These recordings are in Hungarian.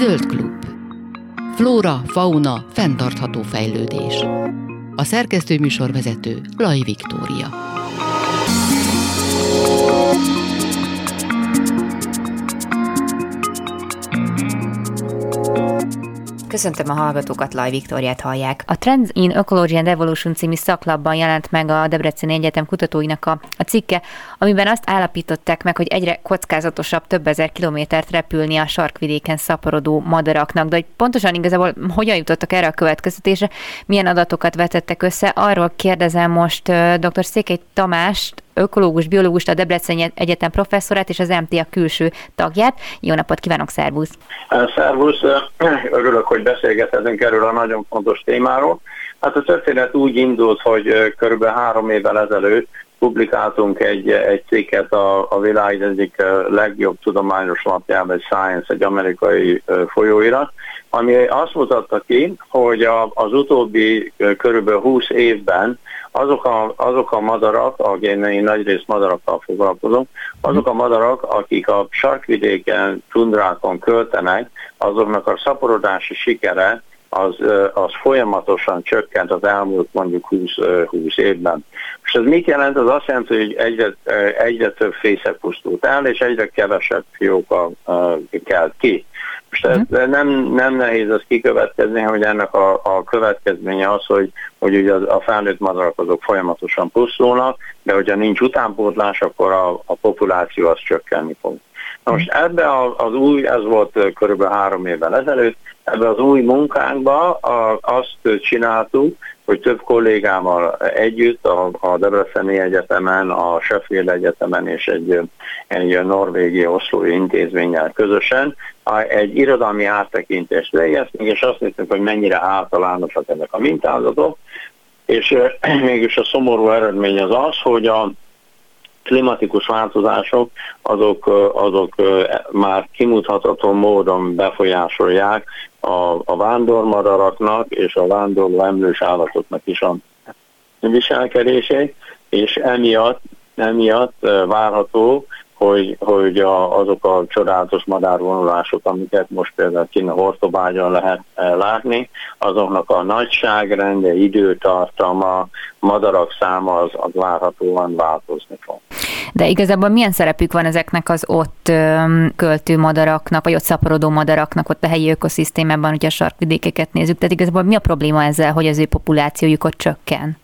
Zöld klub. Flóra, fauna, fenntartható fejlődés. A szerkesztő műsorvezető Laj Viktória. Köszöntöm a hallgatókat, Laj Viktoriát hallják. A Trends in Ecology and Evolution című szaklapban jelent meg a Debreceni Egyetem kutatóinak a, a cikke, amiben azt állapították meg, hogy egyre kockázatosabb több ezer kilométert repülni a sarkvidéken szaporodó madaraknak. De hogy pontosan igazából hogyan jutottak erre a következtetésre, milyen adatokat vetettek össze, arról kérdezem most dr. Székely Tamást, ökológus, biológust, a Debreceni Egyetem professzorát és az MTA külső tagját. Jó napot kívánok, szervusz! Szervusz, örülök, hogy beszélgethetünk erről a nagyon fontos témáról. Hát a történet úgy indult, hogy kb. három évvel ezelőtt publikáltunk egy, egy cikket a, a világ egyik legjobb tudományos lapjában, egy Science, egy amerikai folyóirat, ami azt mutatta ki, hogy a, az utóbbi kb. 20 évben azok a, azok a madarak, a én nagyrészt madarakkal foglalkozom, azok a madarak, akik a sarkvidéken, tundrákon költenek, azoknak a szaporodási sikere az, az folyamatosan csökkent az elmúlt mondjuk 20, 20 évben. És ez mit jelent? Az azt jelenti, hogy egyre, egyre több fészek pusztult el, és egyre kevesebb fióka kelt ki. Most ez uh-huh. nem, nem nehéz az kikövetkezni, hogy ennek a, a következménye az, hogy, hogy ugye a felnőtt madarak azok folyamatosan pusztulnak, de hogyha nincs utánpótlás, akkor a, a populáció az csökkenni fog. Na most ebbe az új, ez volt körülbelül három évvel ezelőtt, ebbe az új munkánkba azt csináltuk, hogy több kollégámmal együtt a, a Debreceni Egyetemen, a Sheffield Egyetemen és egy, egy norvégi oszlói intézménnyel közösen egy irodalmi áttekintést végeztünk, és azt néztük, hogy mennyire általánosak ezek a mintázatok, és mégis a szomorú eredmény az az, hogy a klimatikus változások azok, azok már kimutatható módon befolyásolják a, a vándormadaraknak és a vándorló emlős állatoknak is a viselkedését, és emiatt, emiatt várható, hogy, hogy a, azok a csodálatos madárvonulások, amiket most például kint a Hortobágyon lehet eh, látni, azoknak a nagyságrendje, időtartama, madarak száma az, az várhatóan változni fog. De igazából milyen szerepük van ezeknek az ott költő madaraknak, vagy ott szaporodó madaraknak ott a helyi ökoszisztémában, hogyha a sarkvidékeket nézzük? Tehát igazából mi a probléma ezzel, hogy az ő populációjuk ott csökken?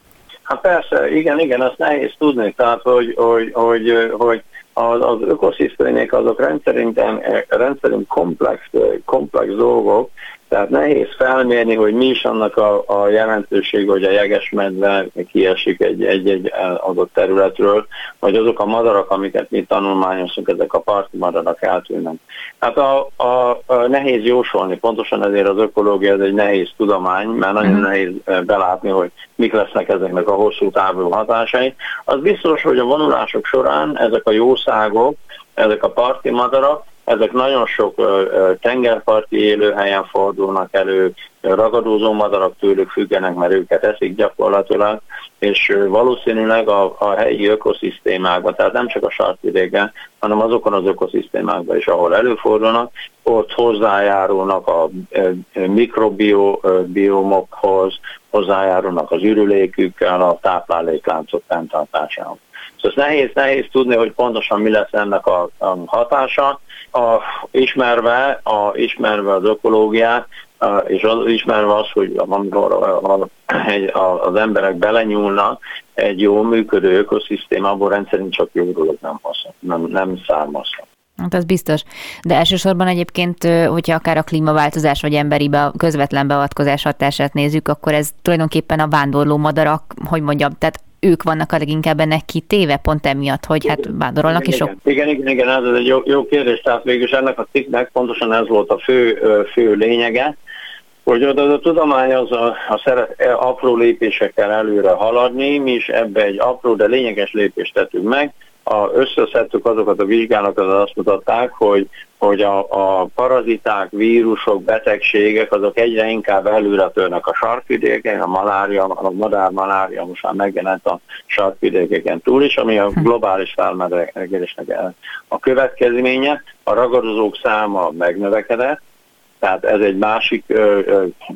Hát persze, igen, igen, azt nehéz tudni, tehát hogy, hogy, hogy, hogy az, az ökoszisztémák azok rendszerint, rendszerint komplex, komplex dolgok, tehát nehéz felmérni, hogy mi is annak a, a jelentőség, hogy a jegesmedve kiesik egy-egy adott területről, vagy azok a madarak, amiket mi tanulmányozunk, ezek a parti madarak eltűnnek. Hát a, a, a nehéz jósolni, pontosan ezért az ökológia ez egy nehéz tudomány, mert nagyon uh-huh. nehéz belátni, hogy mik lesznek ezeknek a hosszú távú hatásai. Az biztos, hogy a vonulások során ezek a jószágok, ezek a parti madarak, ezek nagyon sok tengerparti élőhelyen fordulnak elő, ragadozó madarak tőlük függenek, mert őket eszik gyakorlatilag, és valószínűleg a, a helyi ökoszisztémákban, tehát nem csak a sarkvidéken, hanem azokon az ökoszisztémákban is, ahol előfordulnak, ott hozzájárulnak a mikrobiomokhoz, hozzájárulnak az ürülékükkel, a táplálékláncok fenntartásához. Szóval nehéz, nehéz tudni, hogy pontosan mi lesz ennek a, a hatása. A, ismerve, a, ismerve az ökológiát, a, és az, ismerve az, hogy amikor a, a, a, az emberek belenyúlnak egy jó működő ökoszisztémából rendszerint csak jó dolog nem, haszon, nem, nem származhat. Hát az biztos. De elsősorban egyébként, hogyha akár a klímaváltozás vagy emberi be, közvetlen beavatkozás hatását nézzük, akkor ez tulajdonképpen a vándorló madarak, hogy mondjam, tehát ők vannak a leginkább ennek kitéve, pont emiatt, hogy hát vándorolnak is sok. Igen, igen, igen, ez egy jó, jó kérdés, tehát végülis ennek a cikknek pontosan ez volt a fő, fő lényege, hogy az a tudomány az a, a szeret e, apró lépésekkel előre haladni, mi is ebbe egy apró, de lényeges lépést tettünk meg, a, összeszedtük azokat a vizsgálatokat, azt mutatták, hogy, hogy a, a paraziták, vírusok, betegségek, azok egyre inkább előre törnek a sarkvidéken, a malária, a madár malária most már megjelent a sarkvidékeken túl is, ami a hm. globális felmelegedésnek a következménye. A ragadozók száma megnövekedett, Tehát ez egy másik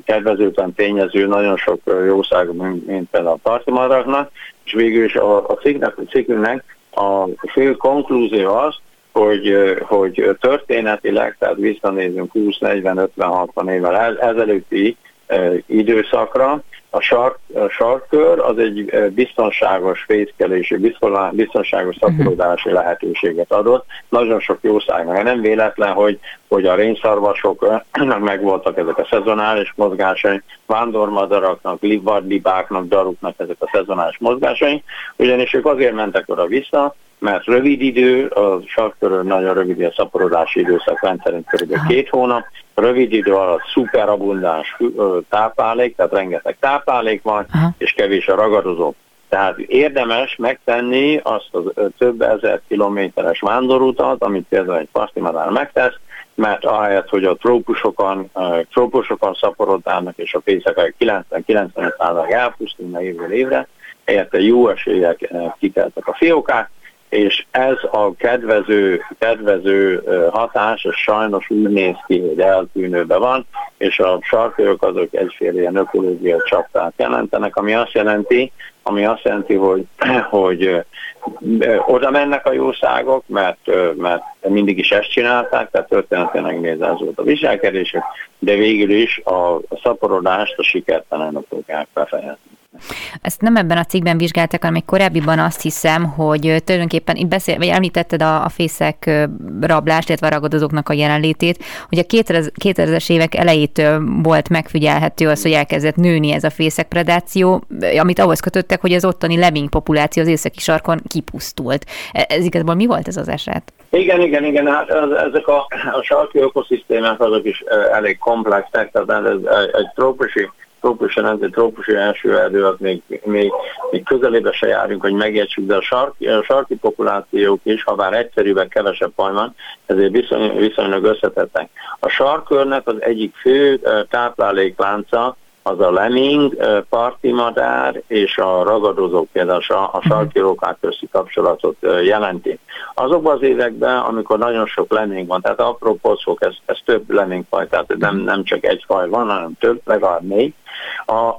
kedvezőtlen tényező nagyon sok jószág, mint, mint például a partimadaraknak, és végül is a, a cikknek, a cikkünknek a fő konklúzió az, hogy, hogy történetileg, tehát visszanézünk 20, 40, 50, 60 évvel ezelőtti időszakra, a, sark, a sarkkör az egy biztonságos fészkelési, biztonságos mhm. szaporodási lehetőséget adott. Nagyon sok jószágnak. Nem véletlen, hogy, hogy a rényszarvasoknak megvoltak ezek a szezonális mozgásai, vándormadaraknak, livardibáknak, daruknak ezek a szezonális mozgásai, ugyanis ők azért mentek oda vissza, mert rövid idő, a sarkkörön nagyon rövid a szaporodási időszak, rendszerint kb. két hónap, rövid idő alatt szuperabundáns táplálék, tehát rengeteg táplálék van, Aha. és kevés a ragadozó. Tehát érdemes megtenni azt a több ezer kilométeres vándorutat, amit például egy pastimadár megtesz, mert ahelyett, hogy a trópusokon, trópusokon szaporodnának, és a fészek 90-90% elpusztulna évről évre, helyette jó eséllyel kikeltek a fiókák, és ez a kedvező, kedvező hatás, sajnos úgy néz ki, hogy eltűnőbe van, és a sarkajok azok egyféle ilyen ökológiai csaptát jelentenek, ami azt jelenti, ami azt jelenti, hogy, hogy oda mennek a jószágok, mert, mert mindig is ezt csinálták, tehát történetileg nézve ez volt a viselkedésük, de végül is a, szaporodást a sikertelen fogják befejezni. Ezt nem ebben a cikkben vizsgáltak, hanem egy korábbiban azt hiszem, hogy tulajdonképpen itt beszél, vagy említetted a, a fészek rablást, illetve a ragadozóknak a jelenlétét, hogy a 2000-es évek elejétől volt megfigyelhető az, hogy elkezdett nőni ez a fészekpredáció, amit ahhoz kötöttek, hogy az ottani lemming populáció az északi sarkon kipusztult. E, ez igazából mi volt ez az eset? Igen, igen, igen, hát ezek a, a sarki ökoszisztémák azok is elég komplexek, tehát ez egy trópusi trópusi nemzeti trópusi első erdő, még, még, még közelébe se járunk, hogy megértsük, de a sarki, a sarki populációk is, ha bár egyszerűen kevesebb faj van, ezért viszony, viszonylag összetettek. A sarkörnek az egyik fő tápláléklánca az a leming, parti madár és a ragadozók, például a mhm. sarki rókák közti kapcsolatot jelenti. Azokban az években, amikor nagyon sok leming van, tehát apró pocok, ez, ez több lemingfaj, tehát nem, nem csak egy faj van, hanem több, legalább négy. A,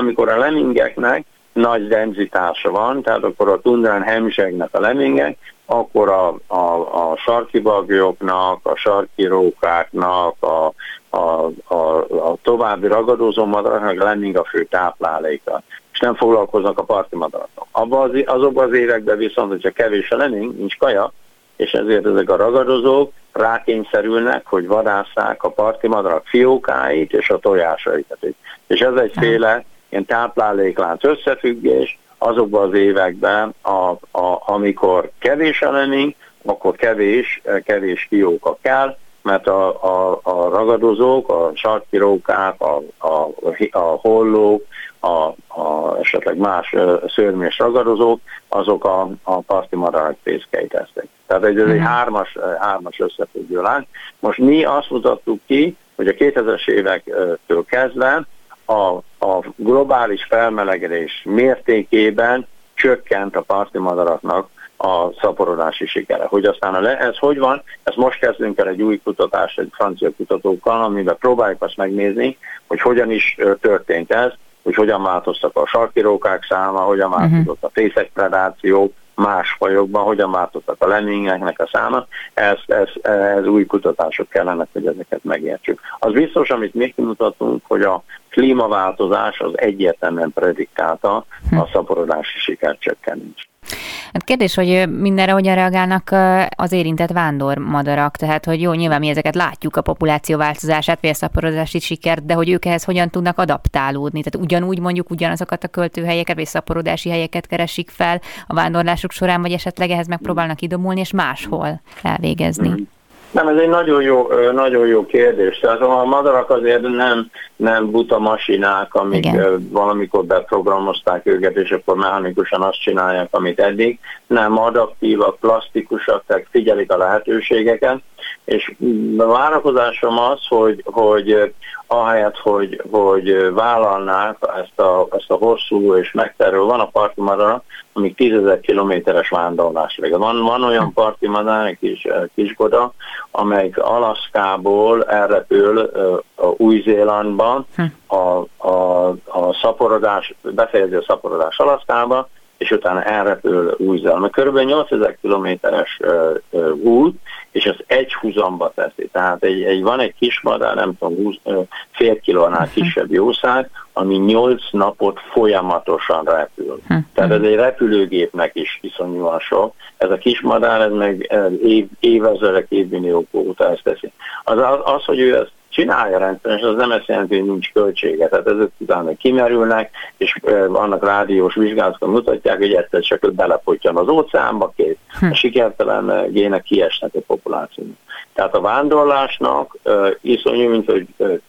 amikor a lemingeknek nagy denzitása van, tehát akkor a tundrán hemzsegnek a lemingek, akkor a, a, a sarki bagyoknak, a sarki rókáknak, a, a, a, a további ragadozó madaraknak lennénk a fő tápláléka, és nem foglalkoznak a parti madaraknak. Abban az, azokban az években viszont, hogyha kevés a lennénk, nincs kaja, és ezért ezek a ragadozók rákényszerülnek, hogy vadásszák a parti madarak fiókáit és a tojásaikat. És ez egyféle ilyen tápláléklánc összefüggés, azokban az években, a, a, amikor kevés a lennénk, akkor kevés, kevés fióka kell, mert a, a, a ragadozók, a sarkirókák, a, a, a hollók, a, a, esetleg más szörnyes ragadozók, azok a, a parti madarak fészkeit tesznek. Tehát ez egy mhm. hármas, hármas összefüggő lány. Most mi azt mutattuk ki, hogy a 2000-es évektől kezdve a, a globális felmelegedés mértékében csökkent a parti madaraknak a szaporodási sikere. Hogy aztán a le, ez hogy van, ezt most kezdünk el egy új kutatást egy francia kutatókkal, amiben próbáljuk azt megnézni, hogy hogyan is történt ez, hogy hogyan változtak a sarkirókák száma, hogyan mhm. változott a fészekpredáció, más fajokban, hogyan változtak a lemmingeknek a száma, ez, ez, ez új kutatások kellene, hogy ezeket megértsük. Az biztos, amit mi kimutattunk, hogy a klímaváltozás az egyértelműen predikálta a hm. szaporodási sikercsökkenést. Hát kérdés, hogy mindenre hogyan reagálnak az érintett vándormadarak, tehát hogy jó, nyilván mi ezeket látjuk, a populáció változását, vagy a szaporodási sikert, de hogy ők ehhez hogyan tudnak adaptálódni, tehát ugyanúgy mondjuk ugyanazokat a költőhelyeket, vagy szaporodási helyeket keresik fel a vándorlásuk során, vagy esetleg ehhez megpróbálnak idomulni, és máshol elvégezni. Nem, ez egy nagyon jó, nagyon jó kérdés. Tehát a madarak azért nem, nem buta masinák, amik Igen. valamikor beprogramozták őket, és akkor mechanikusan azt csinálják, amit eddig. Nem adaktívak, plastikusak, tehát figyelik a lehetőségeket. És a várakozásom az, hogy, hogy ahelyett, hogy, hogy vállalnák ezt a, ezt a hosszú és megterül, van a parti madara, amíg tízezer kilométeres vándorlás. Van, van olyan parti madár, egy kis, kisgoda, amelyik Alaszkából elrepül Új-Zélandba, hm. a, a, a szaporodás, befejezi a szaporodás Alaszkába, és utána elrepül Új-Zélandba. Körülbelül 8000 kilométeres út, és az egy húzamba teszi. Tehát egy, egy, van egy kis madár, nem tudom, 20, fél kilónál kisebb jószág, ami 8 napot folyamatosan repül. Hm. Tehát ez egy repülőgépnek is iszonyúan sok. Ez a kis madár, ez meg év, évezredek, évmilliók óta ezt teszi. Az, az, az, hogy ő ezt csinálja rendszeresen, az nem ezt jelenti, hogy nincs költsége. Tehát ezek utána kimerülnek, és annak rádiós vizsgálatok mutatják, hogy egyszer csak belepottyan az óceánba, két hm. a sikertelen gének kiesnek a populációnak. Tehát a vándorlásnak iszonyú, mint hogy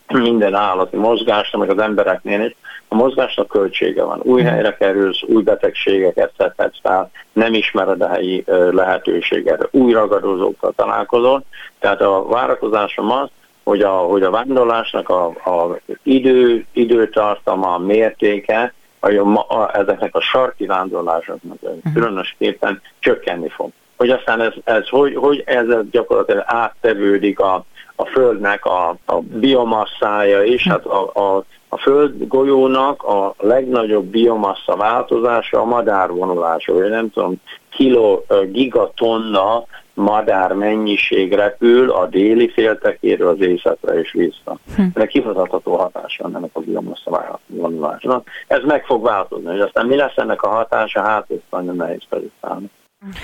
minden állati mozgásnak, meg az embereknél is, a mozgásnak költsége van. Új hm. helyre kerülsz, új betegségeket szedhetsz fel, nem ismered a helyi lehetőséget, új ragadozókkal találkozol. Tehát a várakozásom az, hogy a, hogy a vándorlásnak a, a idő, időtartama, a mértéke, a, a, ezeknek a sarki vándorlásoknak uh-huh. különösképpen csökkenni fog. Hogy aztán ez, ez hogy, hogy ez gyakorlatilag áttevődik a, a Földnek a, a biomasszája is, hát a, a, a Föld golyónak a legnagyobb biomassa változása a madárvonulása, vagy nem tudom, kiló, gigatonna madár mennyiség repül a déli féltekéről az északra és vissza. Hm. Ennek kimutatható hatása van ennek a vonulásnak. Ez meg fog változni, hogy aztán mi lesz ennek a hatása, hát ezt nagyon nehéz felülszállni.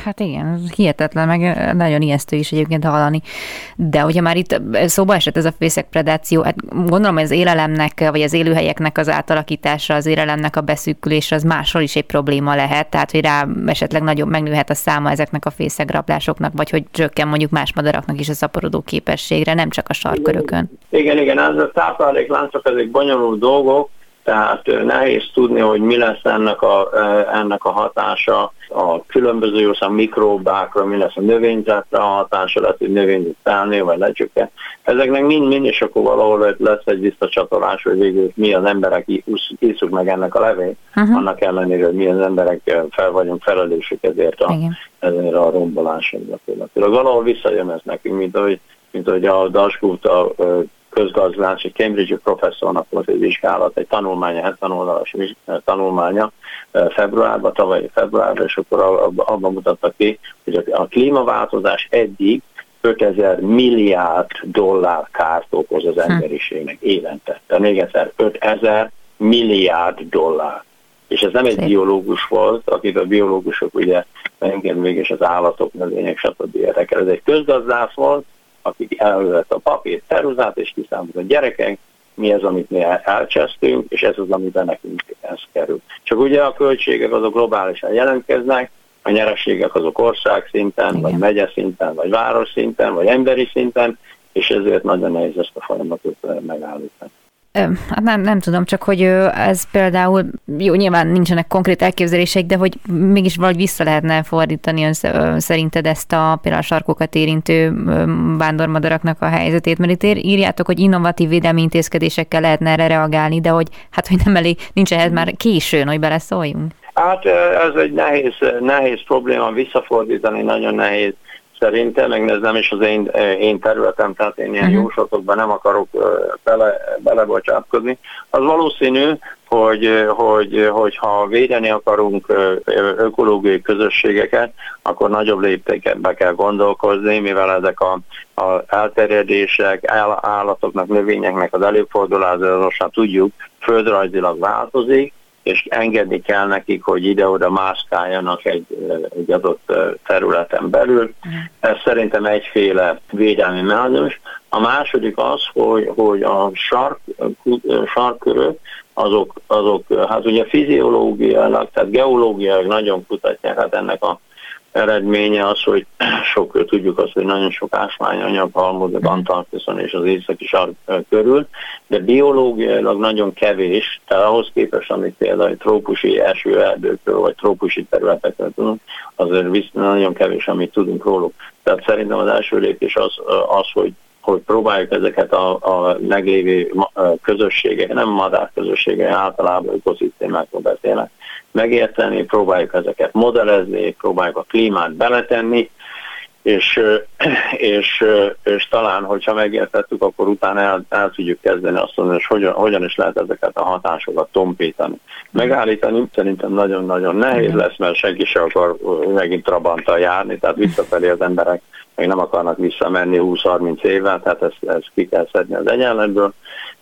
Hát igen, hihetetlen, meg nagyon ijesztő is egyébként hallani. De hogyha már itt szóba esett ez a fészek predáció, hát gondolom, hogy az élelemnek, vagy az élőhelyeknek az átalakítása, az élelemnek a beszűkülése az máshol is egy probléma lehet, tehát hogy rá esetleg nagyobb megnőhet a száma ezeknek a fészegrablásoknak, vagy hogy csökken mondjuk más madaraknak is a szaporodó képességre, nem csak a sarkörökön. Igen, igen, ez a táplálékláncok, ezek bonyolult dolgok, tehát nehéz tudni, hogy mi lesz ennek a, ennek a hatása a különböző jószám mikróbákra, mi lesz a növényzetre a hatása, lehet, hogy növényzet felnő, vagy lecsökken. Ezeknek mind-mind, és akkor valahol lesz egy visszacsatolás, hogy végül mi az emberek iszuk meg ennek a levét, uh-huh. annak ellenére, hogy mi az emberek fel vagyunk felelősök ezért a, ezért a gyakorlatilag. Valahol visszajön ez nekünk, mint ahogy, mint ahogy a Dasgut a közgazdász, egy Cambridge professzornak volt egy vizsgálat, egy tanulmánya, 70 oldalas tanulmánya februárban, tavalyi februárban, és akkor abban mutatta ki, hogy a klímaváltozás eddig 5000 milliárd dollár kárt okoz az hm. emberiségnek évente. De még egyszer, 5000 milliárd dollár. És ez nem egy biológus volt, akit a biológusok ugye engem mégis az állatok, növények, stb. érdekel. Ez egy közgazdász volt, akik elvett a papír ceruzát, és kiszámolt a gyerekek, mi az, amit mi elcsesztünk, és ez az, amiben nekünk ez kerül. Csak ugye a költségek azok globálisan jelentkeznek, a nyereségek azok ország szinten, Igen. vagy megye szinten, vagy város szinten, vagy emberi szinten, és ezért nagyon nehéz ezt a folyamatot megállítani. Hát nem, nem tudom, csak hogy ez például, jó, nyilván nincsenek konkrét elképzelések, de hogy mégis valahogy vissza lehetne fordítani az, szerinted ezt a például a sarkokat érintő vándormadaraknak a helyzetét, mert itt írjátok, hogy innovatív védelmi intézkedésekkel lehetne erre reagálni, de hogy hát, hogy nem elég, nincs ehhez már későn, hogy beleszóljunk. Hát ez egy nehéz, nehéz probléma visszafordítani, nagyon nehéz szerintem, meg ez nem is az én, én területem, tehát én ilyen uh-huh. jóslatokban nem akarok bele, belebocsátkozni. Az valószínű, hogy, hogy, hogy ha védeni akarunk ökológiai közösségeket, akkor nagyobb léptékben kell gondolkozni, mivel ezek a, a elterjedések, állatoknak, növényeknek az előfordulása, tudjuk, földrajzilag változik, és engedni kell nekik, hogy ide-oda mászkáljanak egy, egy adott területen belül. Ez szerintem egyféle védelmi mechanizmus. A második az, hogy, hogy a sark, sarkörök, azok, azok, hát ugye fiziológiailag, tehát geológiailag nagyon kutatják, hát ennek a eredménye az, hogy sok, tudjuk azt, hogy nagyon sok ásványanyag halmozódik Antarktiszon és az északi sark körül, de biológiailag nagyon kevés, tehát ahhoz képest, amit például trópusi esőerdőkről vagy trópusi területekről tudunk, azért nagyon kevés, amit tudunk róluk. Tehát szerintem az első lépés az, az hogy hogy próbáljuk ezeket a, a meglévő közösségek, nem madár közösségek, általában ökoszisztémákról beszélnek, megérteni, próbáljuk ezeket modellezni, próbáljuk a klímát beletenni, és, és, és talán, hogyha megértettük, akkor utána el, el tudjuk kezdeni azt mondani, hogy hogyan, hogyan is lehet ezeket a hatásokat tompítani. Megállítani szerintem nagyon-nagyon nehéz lesz, mert senki sem akar megint Trabanttal járni, tehát visszafelé az emberek még nem akarnak visszamenni 20-30 évvel, tehát ezt, ezt ki kell szedni az egyenletből,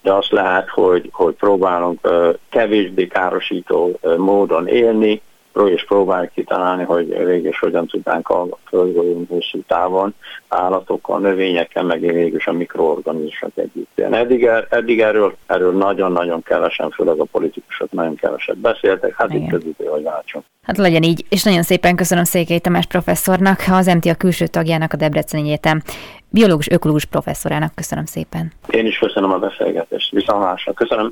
de azt lehet, hogy, hogy próbálunk kevésbé károsító módon élni, és próbáljuk kitalálni, hogy végül hogyan tudnánk a földgolyón hosszú távon állatokkal, növényekkel, meg végül a mikroorganizmusok együtt élni. Eddig, er, eddig erről, erről nagyon-nagyon kevesen, főleg a politikusok nagyon keveset beszéltek, hát Igen. itt az idő, hogy váltson. Hát legyen így, és nagyon szépen köszönöm Székely Tamás professzornak, az MTA külső tagjának, a Debreceni Egyetem biológus ökológus professzorának. Köszönöm szépen. Én is köszönöm a beszélgetést. Viszontlátásra. Köszönöm.